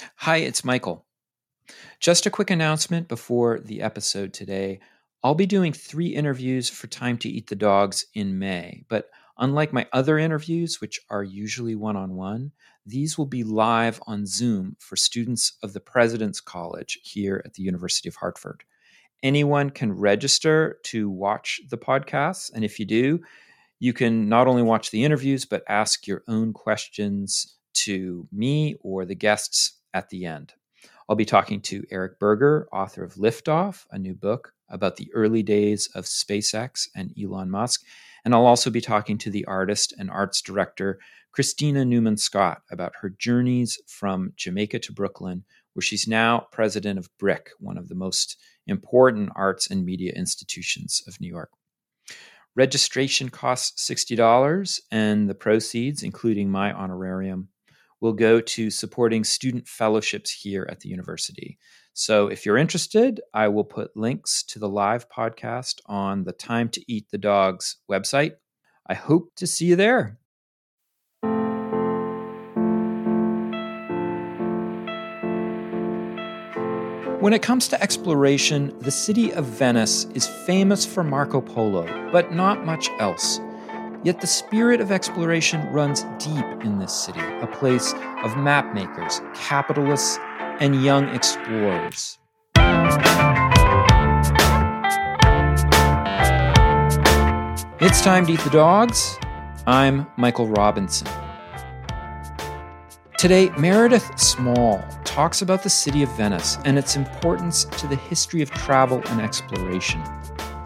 Hi, it's Michael. Just a quick announcement before the episode today. I'll be doing three interviews for Time to Eat the Dogs in May, but unlike my other interviews, which are usually one on one, these will be live on Zoom for students of the President's College here at the University of Hartford. Anyone can register to watch the podcasts, and if you do, you can not only watch the interviews, but ask your own questions to me or the guests at the end. I'll be talking to Eric Berger, author of Liftoff, a new book about the early days of SpaceX and Elon Musk. And I'll also be talking to the artist and arts director, Kristina Newman Scott, about her journeys from Jamaica to Brooklyn, where she's now president of BRIC, one of the most important arts and media institutions of New York. Registration costs $60, and the proceeds, including my honorarium, will go to supporting student fellowships here at the university. So if you're interested, I will put links to the live podcast on the Time to Eat the Dogs website. I hope to see you there. When it comes to exploration, the city of Venice is famous for Marco Polo, but not much else. Yet the spirit of exploration runs deep in this city, a place of mapmakers, capitalists, and young explorers. It's time to eat the dogs. I'm Michael Robinson. Today, Meredith Small talks about the city of Venice and its importance to the history of travel and exploration.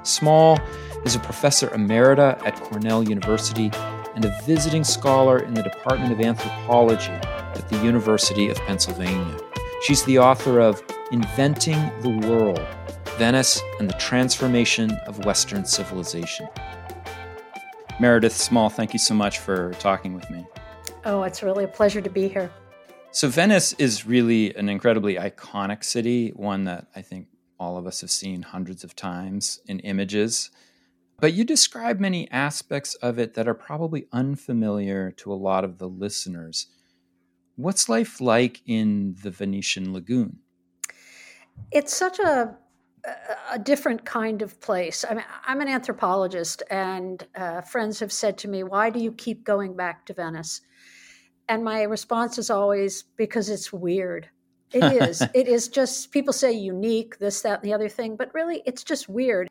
Small is a professor emerita at Cornell University and a visiting scholar in the Department of Anthropology at the University of Pennsylvania. She's the author of Inventing the World Venice and the Transformation of Western Civilization. Meredith Small, thank you so much for talking with me. Oh, it's really a pleasure to be here. So, Venice is really an incredibly iconic city, one that I think all of us have seen hundreds of times in images. But you describe many aspects of it that are probably unfamiliar to a lot of the listeners. What's life like in the Venetian lagoon? It's such a a different kind of place. I mean, I'm an anthropologist, and uh, friends have said to me, "Why do you keep going back to Venice?" And my response is always because it's weird. It is. it is just people say unique, this, that, and the other thing, but really it's just weird.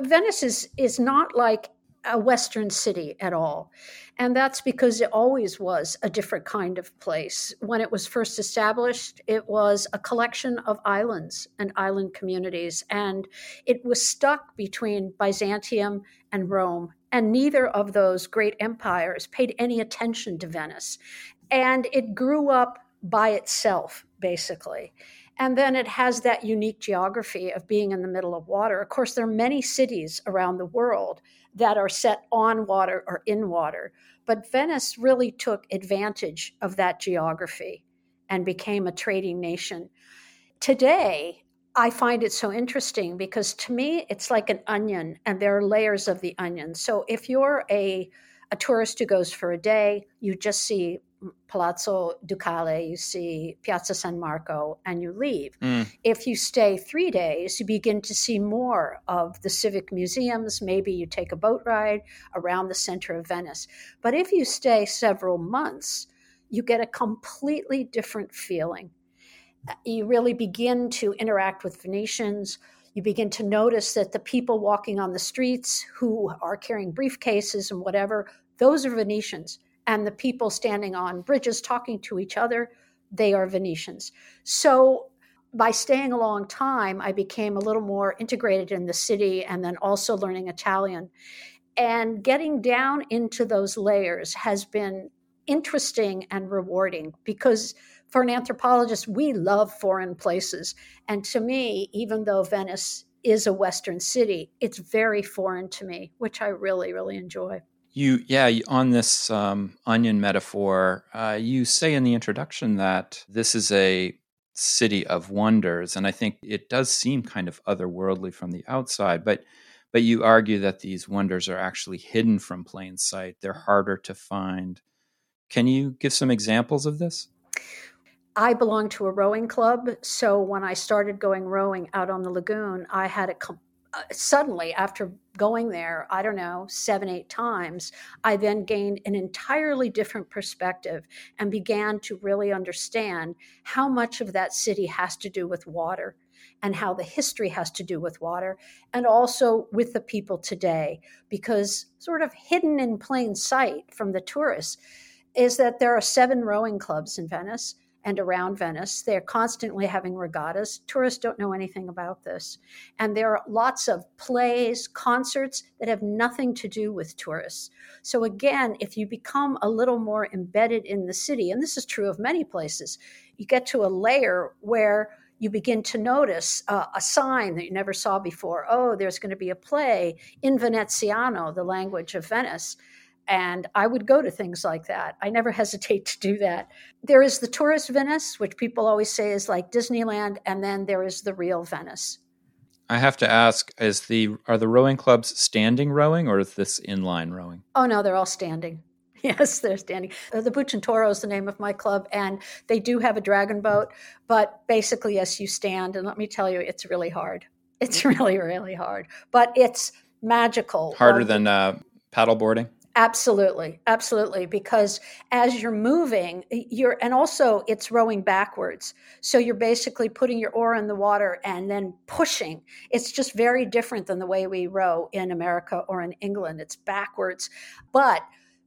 Venice is is not like a Western city at all. And that's because it always was a different kind of place. When it was first established, it was a collection of islands and island communities. And it was stuck between Byzantium and Rome. And neither of those great empires paid any attention to Venice. And it grew up by itself, basically. And then it has that unique geography of being in the middle of water. Of course, there are many cities around the world that are set on water or in water, but Venice really took advantage of that geography and became a trading nation. Today, I find it so interesting because to me, it's like an onion and there are layers of the onion. So if you're a, a tourist who goes for a day, you just see Palazzo Ducale, you see Piazza San Marco, and you leave. Mm. If you stay three days, you begin to see more of the civic museums. Maybe you take a boat ride around the center of Venice. But if you stay several months, you get a completely different feeling. You really begin to interact with Venetians. You begin to notice that the people walking on the streets who are carrying briefcases and whatever, those are Venetians and the people standing on bridges talking to each other, they are Venetians. So by staying a long time, I became a little more integrated in the city and then also learning Italian. And getting down into those layers has been interesting and rewarding because for an anthropologist, we love foreign places. And to me, even though Venice is a Western city, it's very foreign to me, which I really, really enjoy. You, yeah, on this um, onion metaphor, uh, you say in the introduction that this is a city of wonders, and I think it does seem kind of otherworldly from the outside, but but you argue that these wonders are actually hidden from plain sight. They're harder to find. Can you give some examples of this? I belong to a rowing club. So when I started going rowing out on the lagoon, I had a uh, Uh, suddenly after going there i don't know seven eight times i then gained an entirely different perspective and began to really understand how much of that city has to do with water and how the history has to do with water and also with the people today. Because sort of hidden in plain sight from the tourists is that there are seven rowing clubs in venice and around Venice. They're constantly having regattas. Tourists don't know anything about this. And there are lots of plays, concerts that have nothing to do with tourists. So, again, if you become a little more embedded in the city, and this is true of many places, you get to a layer where you begin to notice uh, a sign that you never saw before. Oh, there's going to be a play in Veneziano, the language of Venice. And I would go to things like that. I never hesitate to do that. There is the tourist Venice, which people always say is like Disneyland, and then there is the real Venice. I have to ask: Is the are the rowing clubs standing rowing, or is this inline rowing? Oh no, they're all standing. Yes, they're standing. Uh, the Bucintoro is the name of my club, and they do have a dragon boat. But basically, yes, you stand, and let me tell you, it's really hard. It's really, really hard, but it's magical. Harder than uh, paddleboarding. Absolutely, absolutely. Because as you're moving, you're, and also it's rowing backwards. So you're basically putting your oar in the water and then pushing. It's just very different than the way we row in America or in England. It's backwards. But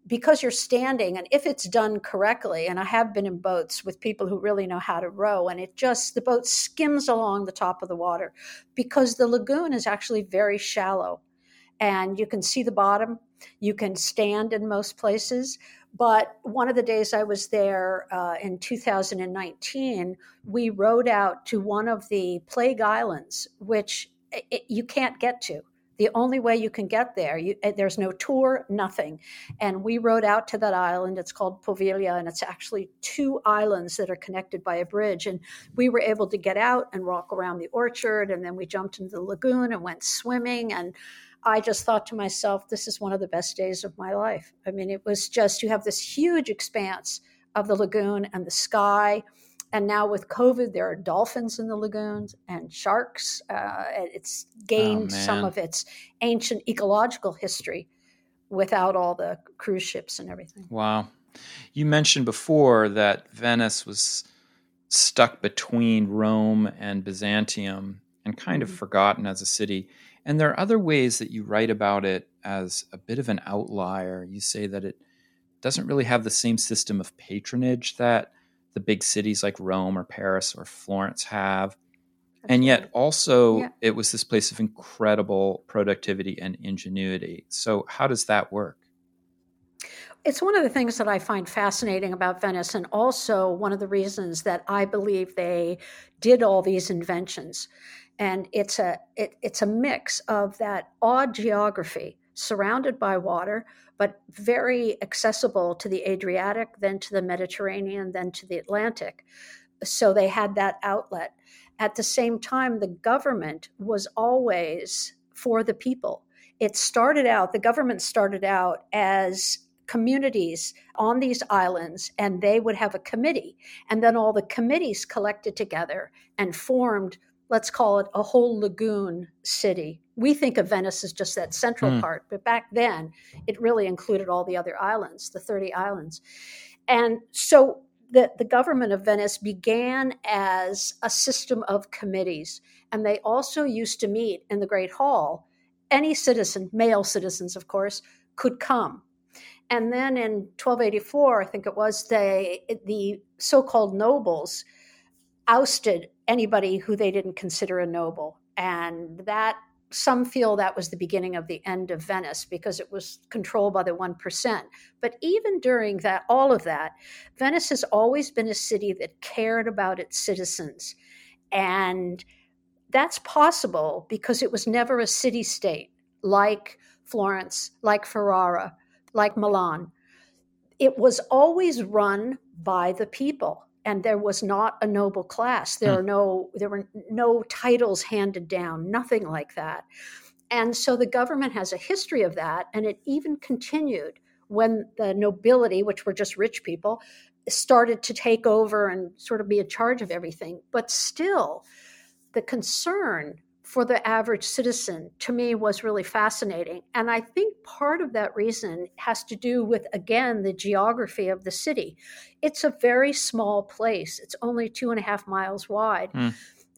because you're standing, and if it's done correctly, and I have been in boats with people who really know how to row, and it just, the boat skims along the top of the water because the lagoon is actually very shallow and you can see the bottom. You can stand in most places. But one of the days I was there uh, in 2019, we rowed out to one of the plague islands, which it, you can't get to. The only way you can get there, you, eh, there's no tour, nothing. And we rowed out to that island. It's called Poveglia, and it's actually two islands that are connected by a bridge. And we were able to get out and walk around the orchard, and then we jumped into the lagoon and went swimming. And I just thought to myself, this is one of the best days of my life. I mean, it was just, you have this huge expanse of the lagoon and the sky. And now with COVID, there are dolphins in the lagoons and sharks. Uh, it's gained oh, some of its ancient ecological history without all the cruise ships and everything. Wow. You mentioned before that Venice was stuck between Rome and Byzantium and kind of mm-hmm. forgotten as a city. And there are other ways that you write about it as a bit of an outlier. You say that it doesn't really have the same system of patronage that the big cities like Rome or Paris or Florence have. and yet, also, yeah. it was this place of incredible productivity and ingenuity. So, how does that work? It's one of the things that I find fascinating about Venice, and also one of the reasons that I believe they did all these inventions and it's a it, it's a mix of that odd geography surrounded by water but very accessible to the adriatic then to the mediterranean then to the atlantic. So they had that outlet. At the same time the government was always for the people. It started out the government started out as communities on these islands and they would have a committee. And then all the committees collected together and formed let's call it a whole lagoon city. We think of Venice as just that central mm. part, but back then it really included all the other islands, the 30 islands. And so the, the government of Venice began as a system of committees, and they also used to meet in the Great Hall. Any citizen, male citizens, of course, could come. And then in 1284, I think it was, they, the so called nobles ousted anybody who they didn't consider a noble. And that some feel that was the beginning of the end of Venice because it was controlled by the 1%. But even during that all of that, Venice has always been a city that cared about its citizens. And that's possible because it was never a city state like Florence, like Ferrara, like Milan. It was always run by the people and there was not a noble class there mm. are no there were no titles handed down nothing like that and so the government has a history of that and it even continued when the nobility which were just rich people started to take over and sort of be in charge of everything. But still, the concern for the average citizen to me was really fascinating. And I think part of that reason has to do with, again, the geography of the city. It's a very small place, it's only two and a half miles wide. Mm.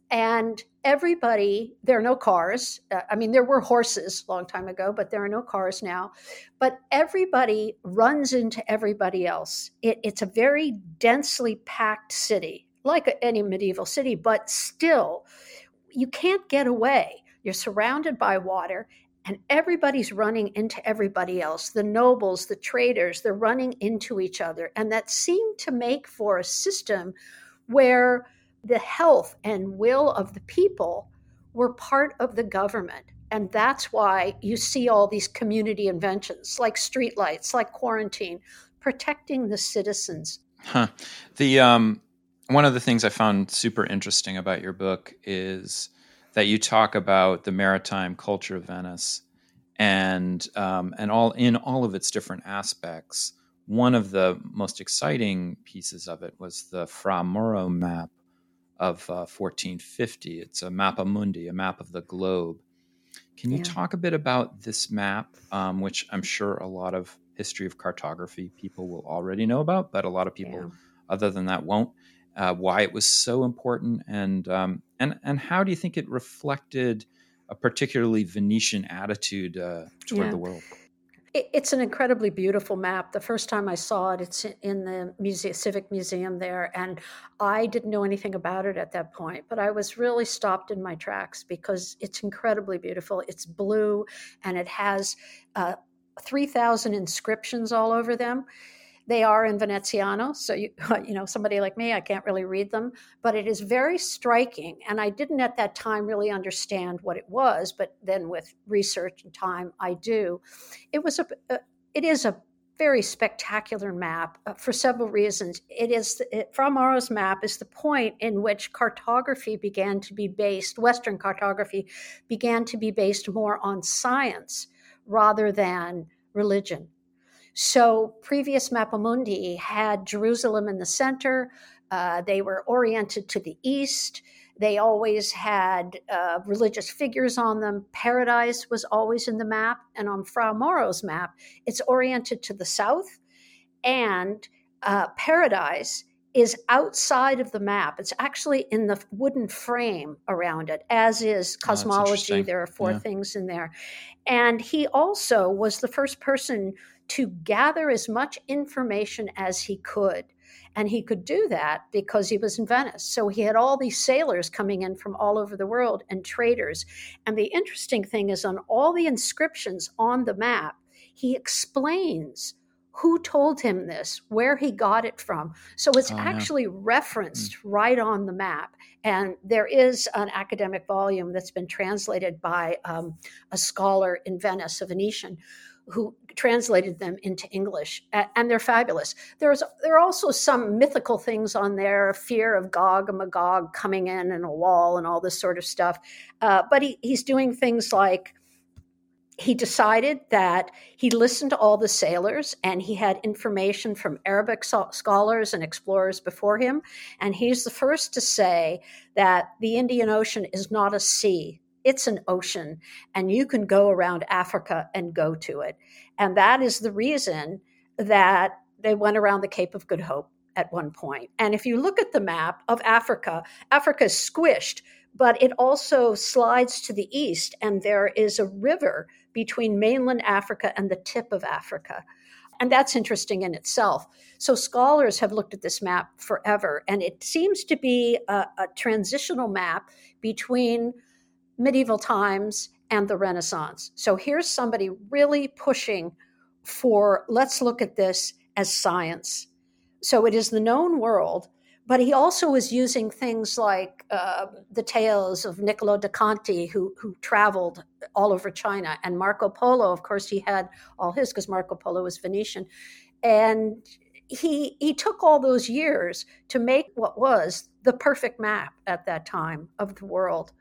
And everybody, there are no cars. Uh, I mean, there were horses a long time ago, but there are no cars now. But everybody runs into everybody else. It, it's a very densely packed city, like any medieval city, but still, you can't get away. You're surrounded by water, and everybody's running into everybody else. The nobles, the traders, they're running into each other. And that seemed to make for a system where the health and will of the people were part of the government. And that's why you see all these community inventions like streetlights, like quarantine, protecting the citizens. Huh. The um, one of the things I found super interesting about your book is that you talk about the maritime culture of Venice and um, and all in all of its different aspects. One of the most exciting pieces of it was the Fra Mauro map of uh, 1450. It's a mappa mundi, a map of the globe. Can you yeah. talk a bit about this map, um, which I'm sure a lot of history of cartography people will already know about, but a lot of people yeah. other than that won't? Uh, why it was so important, and um, and and how do you think it reflected a particularly Venetian attitude uh, toward yeah. the world? It's an incredibly beautiful map. The first time I saw it, it's in the museum, Civic Museum there, and I didn't know anything about it at that point. But I was really stopped in my tracks because it's incredibly beautiful. It's blue, and it has uh, three thousand inscriptions all over them. They are in Veneziano, so you you know somebody like me, I can't really read them, but it is very striking. And I didn't at that time really understand what it was, but then with research and time, I do. It was a, a it is a very spectacular map uh, for several reasons. It is it, Fra map is the point in which cartography began to be based. Western cartography began to be based more on science rather than religion. So previous Mapamundi had Jerusalem in the center. Uh, they were oriented to the east. They always had uh, religious figures on them. Paradise was always in the map. And on Fra Mauro's map, it's oriented to the south. And uh, Paradise is outside of the map. It's actually in the wooden frame around it, as is oh, cosmology. Oh, there are four yeah. things in there. And he also was the first person to gather as much information as he could. And he could do that because he was in Venice. So he had all these sailors coming in from all over the world and traders. And the interesting thing is, on all the inscriptions on the map, he explains who told him this, where he got it from. So it's oh, actually referenced mm. right on the map. And there is an academic volume that's been translated by um, a scholar in Venice, a Venetian, who translated them into English, and they're fabulous. There's there are also some mythical things on there, fear of Gog and Magog coming in and a wall and all this sort of stuff. Uh, but he, he's doing things like he decided that he listened to all the sailors and he had information from Arabic scholars and explorers before him. And he's the first to say that the Indian Ocean is not a sea, it's an ocean and you can go around Africa and go to it. And that is the reason that they went around the Cape of Good Hope at one point. And if you look at the map of Africa, Africa is squished, but it also slides to the east, and there is a river between mainland Africa and the tip of Africa. And that's interesting in itself. So, scholars have looked at this map forever, and it seems to be a, a transitional map between medieval times and the Renaissance. So here's somebody really pushing for let's look at this as science. So it is the known world, but he also is using things like uh, the tales of Niccolo da Conti, who, who traveled all over China, and Marco Polo. Of course, he had all his because Marco Polo was Venetian. And he, he took all those years to make what was the perfect map at that time of the world.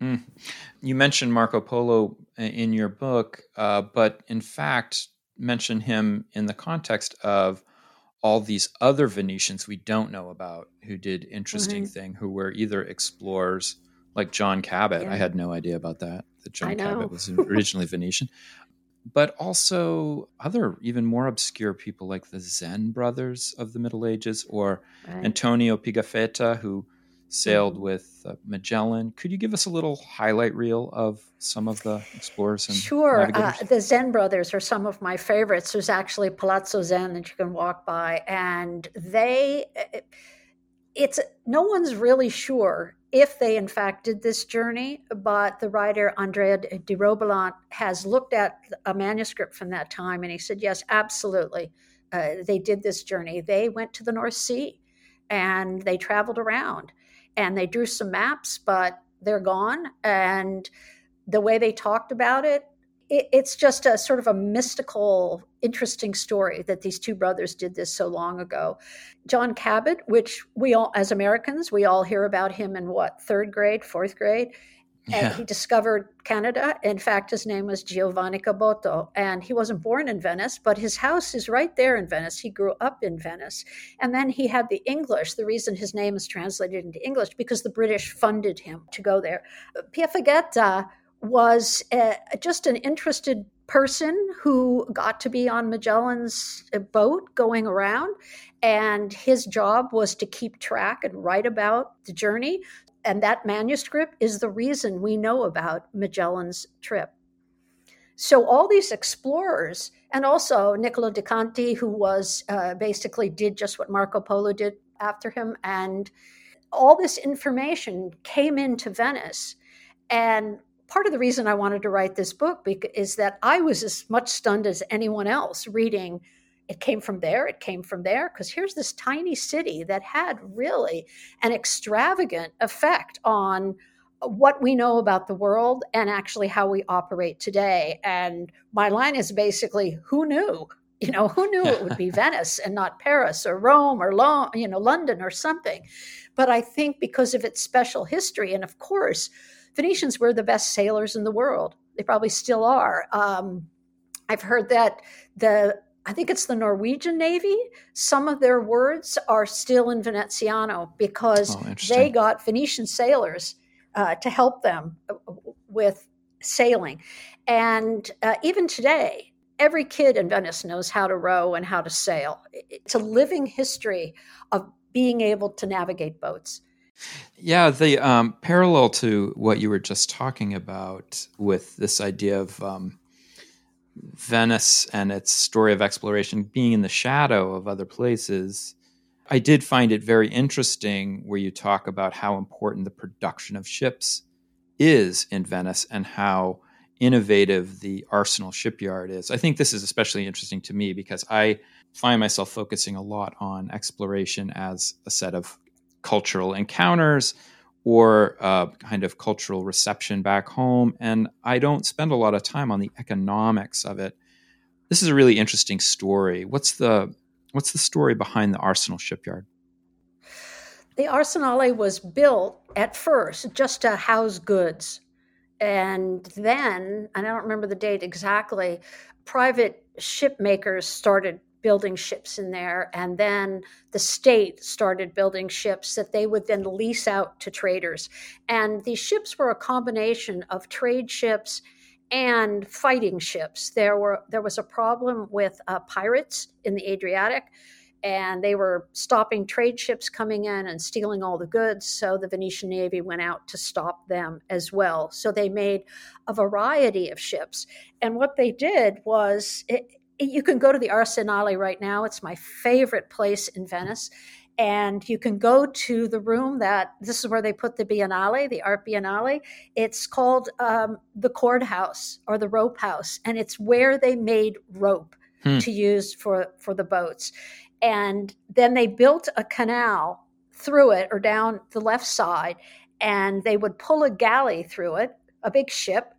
Mm. You mentioned Marco Polo in your book, uh, but in fact, mention him in the context of all these other Venetians we don't know about who did interesting mm-hmm. thing, who were either explorers like John Cabot. Yeah. I had no idea about that. That John Cabot was originally Venetian, but also other even more obscure people like the Zen brothers of the Middle Ages or right. Antonio Pigafetta, who sailed mm-hmm. with uh, Magellan. Could you give us a little highlight reel of some of the explorers and Sure. Uh, the Zen brothers are some of my favorites. There's actually Palazzo Zen that you can walk by, and they, it's no one's really sure if they in fact did this journey, but the writer Andrea de Robilant has looked at a manuscript from that time and he said, yes, absolutely. Uh, they did this journey. They went to the North Sea and they traveled around and they drew some maps, but they're gone. And the way they talked about it, it, it's just a sort of a mystical, interesting story that these two brothers did this so long ago. John Cabot, which we all, as Americans, we all hear about him in what, third grade, fourth grade? Yeah. And he discovered Canada. In fact, his name was Giovanni Caboto. And he wasn't born in Venice, but his house is right there in Venice. He grew up in Venice. And then he had the English. The reason his name is translated into English, because the British funded him to go there. Piafagetta was a, just an interested person who got to be on Magellan's uh, boat going around. And his job was to keep track and write about the journey. And that manuscript is the reason we know about Magellan's trip. So all these explorers, and also Niccolo di Conti, who was uh, basically did just what Marco Polo did after him, and all this information came into Venice. And part of the reason I wanted to write this book is that I was as much stunned as anyone else reading. It came from there, it came from there, because here's this tiny city that had really an extravagant effect on what we know about the world and actually how we operate today. And my line is basically who knew? You know, who knew it would be Venice and not Paris or Rome or Lo- you know London or something? But I think because of its special history, and of course, Venetians were the best sailors in the world. They probably still are. Um, I've heard that the I think it's the Norwegian Navy. Some of their words are still in Veneziano because oh, they got Venetian sailors uh, to help them uh, with sailing. And uh, even today, every kid in Venice knows how to row and how to sail. It's a living history of being able to navigate boats. Yeah, the um, parallel to what you were just talking about with this idea of um, Venice and its story of exploration being in the shadow of other places, I did find it very interesting where you talk about how important the production of ships is in Venice and how innovative the Arsenal shipyard is. I think this is especially interesting to me because I find myself focusing a lot on exploration as a set of cultural encounters or uh, kind of cultural reception back home. And I don't spend a lot of time on the economics of it. This is a really interesting story. What's the what's the story behind the Arsenal shipyard? The Arsenale was built at first just to house goods. And then, and I don't remember the date exactly, private ship makers started building ships in there. And then the state started building ships that they would then lease out to traders. And these ships were a combination of trade ships and fighting ships. There were there was a problem with uh, pirates in the Adriatic, and they were stopping trade ships coming in and stealing all the goods. So the Venetian Navy went out to stop them as well. So they made a variety of ships, and what they did was you can go to the Arsenale right now. It's my favorite place in Venice. And you can go to the room that this is where they put the Biennale, the Art Biennale. It's called um, the Cord House or the Rope House, and it's where they made rope hmm. to use for for the boats. And then they built a canal through it or down the left side, and they would pull a galley through it, a big ship,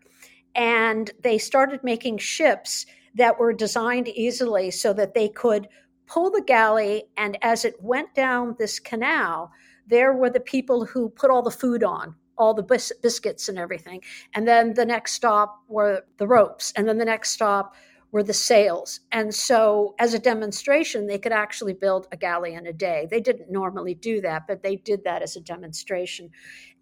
and they started making ships that were designed easily so that they could pull the galley. And as it went down this canal, there were the people who put all the food on, all the bis- biscuits and everything. And then the next stop were the ropes. And then the next stop were the sails. And so, as a demonstration, they could actually build a galley in a day. They didn't normally do that, but they did that as a demonstration.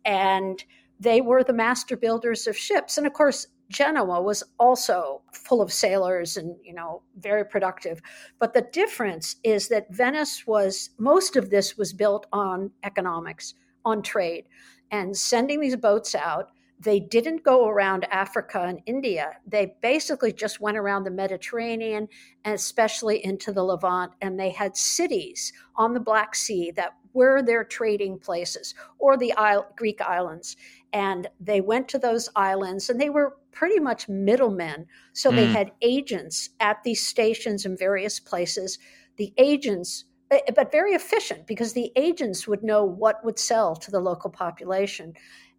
And they were the master builders of ships. And of course, Genoa was also full of sailors and, you know, very productive. But the difference is that Venice was, most of this was built on economics, on trade, and sending these boats out they didn't go around Africa and India. They basically just went around the Mediterranean and especially into the Levant. And they had cities on the Black Sea that were their trading places or the Greek islands. And they went to those islands and they were pretty much middlemen. So mm. they had agents at these stations in various places. The agents eh, but very efficient because the agents would know what would sell to the local population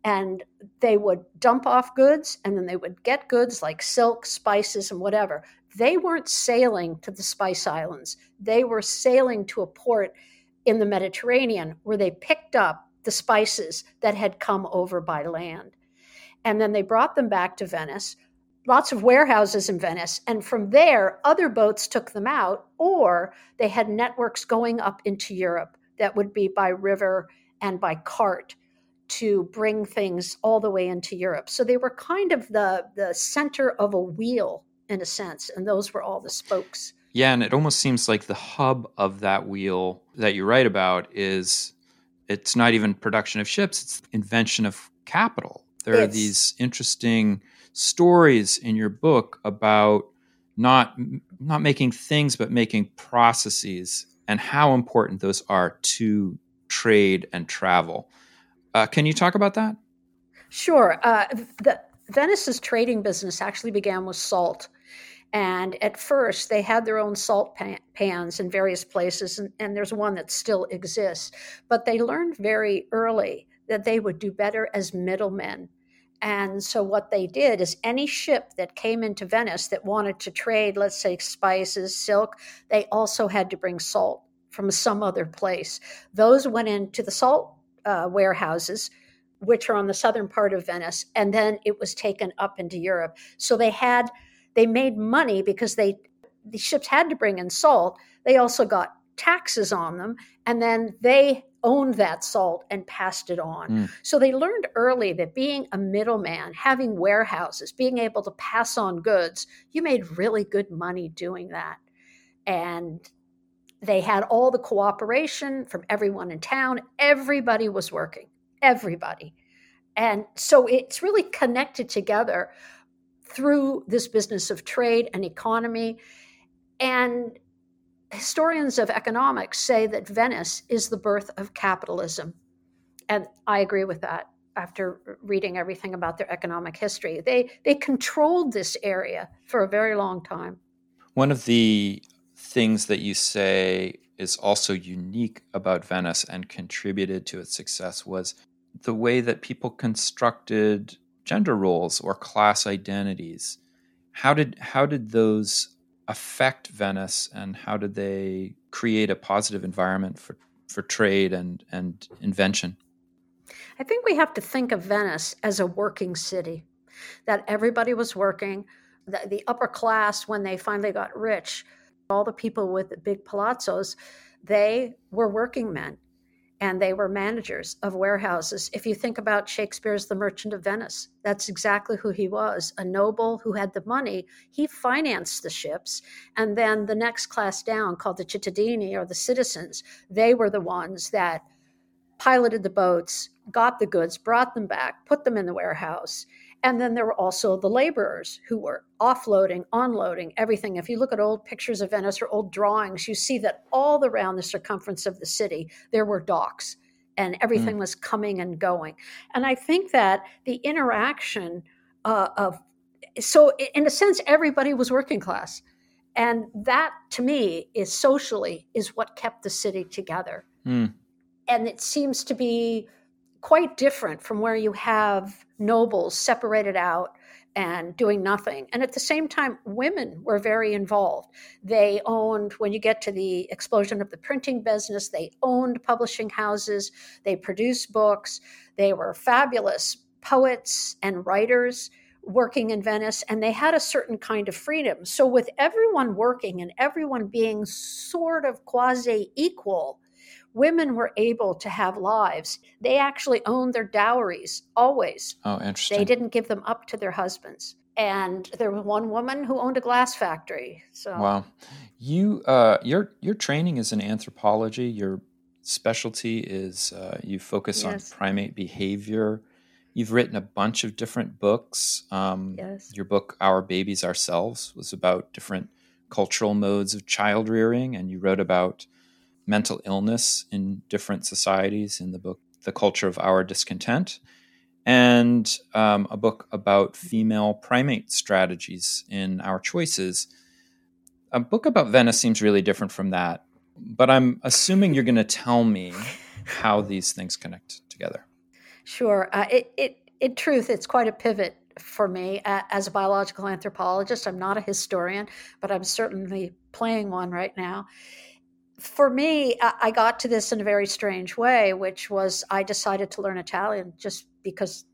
and they would dump off goods and then they would get goods like silk, spices, and whatever. They weren't sailing to the Spice Islands, they were sailing to a port in the Mediterranean where they picked up the spices that had come over by land. And then they brought them back to Venice. Lots of warehouses in Venice. And from there, other boats took them out, or they had networks going up into Europe that would be by river and by cart to bring things all the way into Europe. So they were kind of the the center of a wheel in a sense, and those were all the spokes. Yeah, and it almost seems like the hub of that wheel that you write about is it's not even production of ships, it's invention of capital. There it's, are these interesting stories in your book about not not making things but making processes and how important those are to trade and travel. Uh, can you talk about that? Sure. Uh, the, Venice's trading business actually began with salt. And at first, they had their own salt pan- pans in various places, and, and there's one that still exists. But they learned very early that they would do better as middlemen. And so, what they did is any ship that came into Venice that wanted to trade, let's say spices, silk, they also had to bring salt from some other place. Those went into the salt uh, warehouses, which are on the southern part of Venice, and then it was taken up into Europe. So they had they made money because they the ships had to bring in salt. They also got taxes on them, and then they owned that salt and passed it on. Mm. So they learned early that being a middleman, having warehouses, being able to pass on goods, you made really good money doing that. And they had all the cooperation from everyone in town. Everybody was working, everybody. And so it's really connected together through this business of trade and economy. And historians of economics say that Venice is the birth of capitalism. And I agree with that after reading everything about their economic history. They, they controlled this area for a very long time. One of the things that you say is also unique about Venice and contributed to its success was the way that people constructed gender roles or class identities. How did how did those affect Venice and how did they create a positive environment for, for trade and, and invention? I think we have to think of Venice as a working city, that everybody was working. The, the upper class, when they finally got rich, all the people with the big palazzos, they were working men and they were managers of warehouses. If you think about Shakespeare's The Merchant of Venice, that's exactly who he was a noble who had the money. He financed the ships. And then the next class down, called the cittadini or the citizens, they were the ones that piloted the boats, got the goods, brought them back, put them in the warehouse. And then there were also the laborers who were offloading, onloading, everything. If you look at old pictures of Venice or old drawings, you see that all around the circumference of the city, there were docks and everything mm. was coming and going. And I think that the interaction uh, of, so in a sense, everybody was working class. And that to me is socially is what kept the city together. Mm. And it seems to be quite different from where you have nobles separated out and doing nothing. And at the same time, women were very involved. They owned, when you get to the explosion of the printing business, they owned publishing houses, they produced books, they were fabulous poets and writers. working in Venice, and they had a certain kind of freedom. So, with everyone working and everyone being sort of quasi equal, women were able to have lives. They actually owned their dowries always. Oh, interesting. They didn't give them up to their husbands. And there was one woman who owned a glass factory. So wow, you uh, your your training is in anthropology. Your specialty is uh, you focus yes. on primate behavior. You've written a bunch of different books. Um, yes. Your book, Our Babies Ourselves, was about different cultural modes of child rearing, and you wrote about mental illness in different societies in the book, The Culture of Our Discontent, and um, a book about female primate strategies in our choices. A book about Venice seems really different from that, but I'm assuming you're going to tell me how these things connect together. Sure. Uh, it, it, in truth, it's quite a pivot for me as a biological anthropologist. I'm not a historian, but I'm certainly playing one right now. For me, I, got to this in a very strange way, which was I decided to learn Italian just because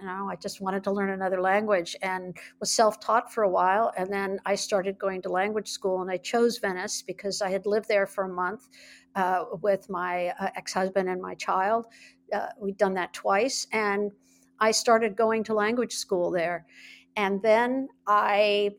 you know, I just wanted to learn another language and was self taught for a while. And then I started going to language school and I chose Venice because I had lived there for a month uh, with my uh, ex husband and my child uh, we'd done that twice, and I started going to language school there. And then I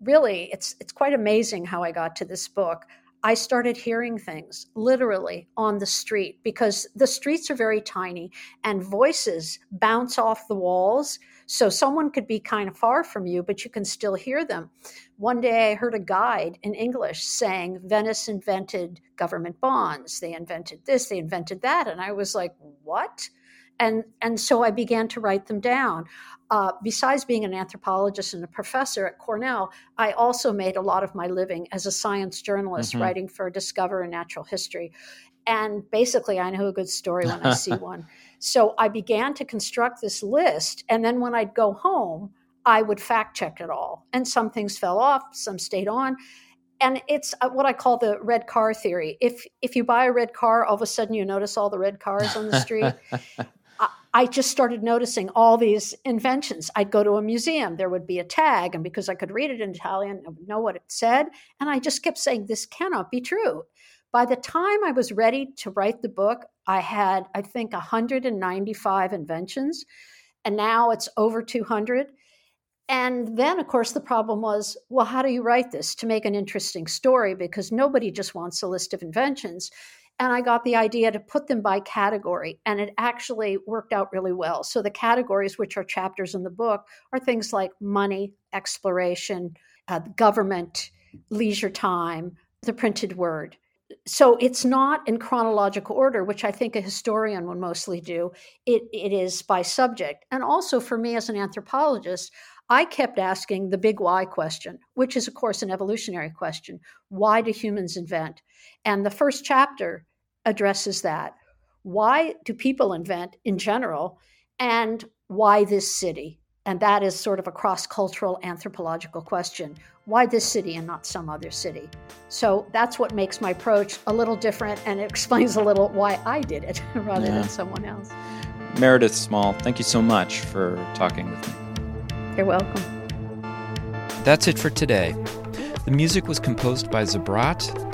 really, it's it's quite amazing how I got to this book. I started hearing things literally on the street because the streets are very tiny and voices bounce off the walls. So someone could be kind of far from you, but you can still hear them. One day I heard a guide in English saying Venice invented government bonds. They invented this, they invented that. And I was like, what? And, and so I began to write them down. Uh, besides being an anthropologist and a professor at Cornell, I also made a lot of my living as a science journalist mm-hmm. writing for Discover and Natural History. And basically, I know a good story when I see one. So I began to construct this list. And then when I'd go home, I would fact check it all. And some things fell off, some stayed on. And it's uh, what I call the red car theory. If if you buy a red car, all of a sudden you notice all the red cars on the street. I just started noticing all these inventions. I'd go to a museum, there would be a tag, and because I could read it in Italian, I would know what it said. And I just kept saying, This cannot be true. By the time I was ready to write the book, I had, I think, 195 inventions, and now it's over 200. And then, of course, the problem was well, how do you write this to make an interesting story? Because nobody just wants a list of inventions. And I got the idea to put them by category, and it actually worked out really well. So, the categories, which are chapters in the book, are things like money, exploration, uh, government, leisure time, the printed word. So, it's not in chronological order, which I think a historian would mostly do. It, it is by subject. And also, for me as an anthropologist, I kept asking the big why question, which is, of course, an evolutionary question. Why do humans invent? And the first chapter addresses that. Why do people invent in general? And why this city? And that is sort of a cross cultural anthropological question. Why this city and not some other city? So that's what makes my approach a little different and it explains a little why I did it rather yeah. than someone else. Meredith Small, thank you so much for talking with me. You're welcome. That's it for today. The music was composed by Zabrat.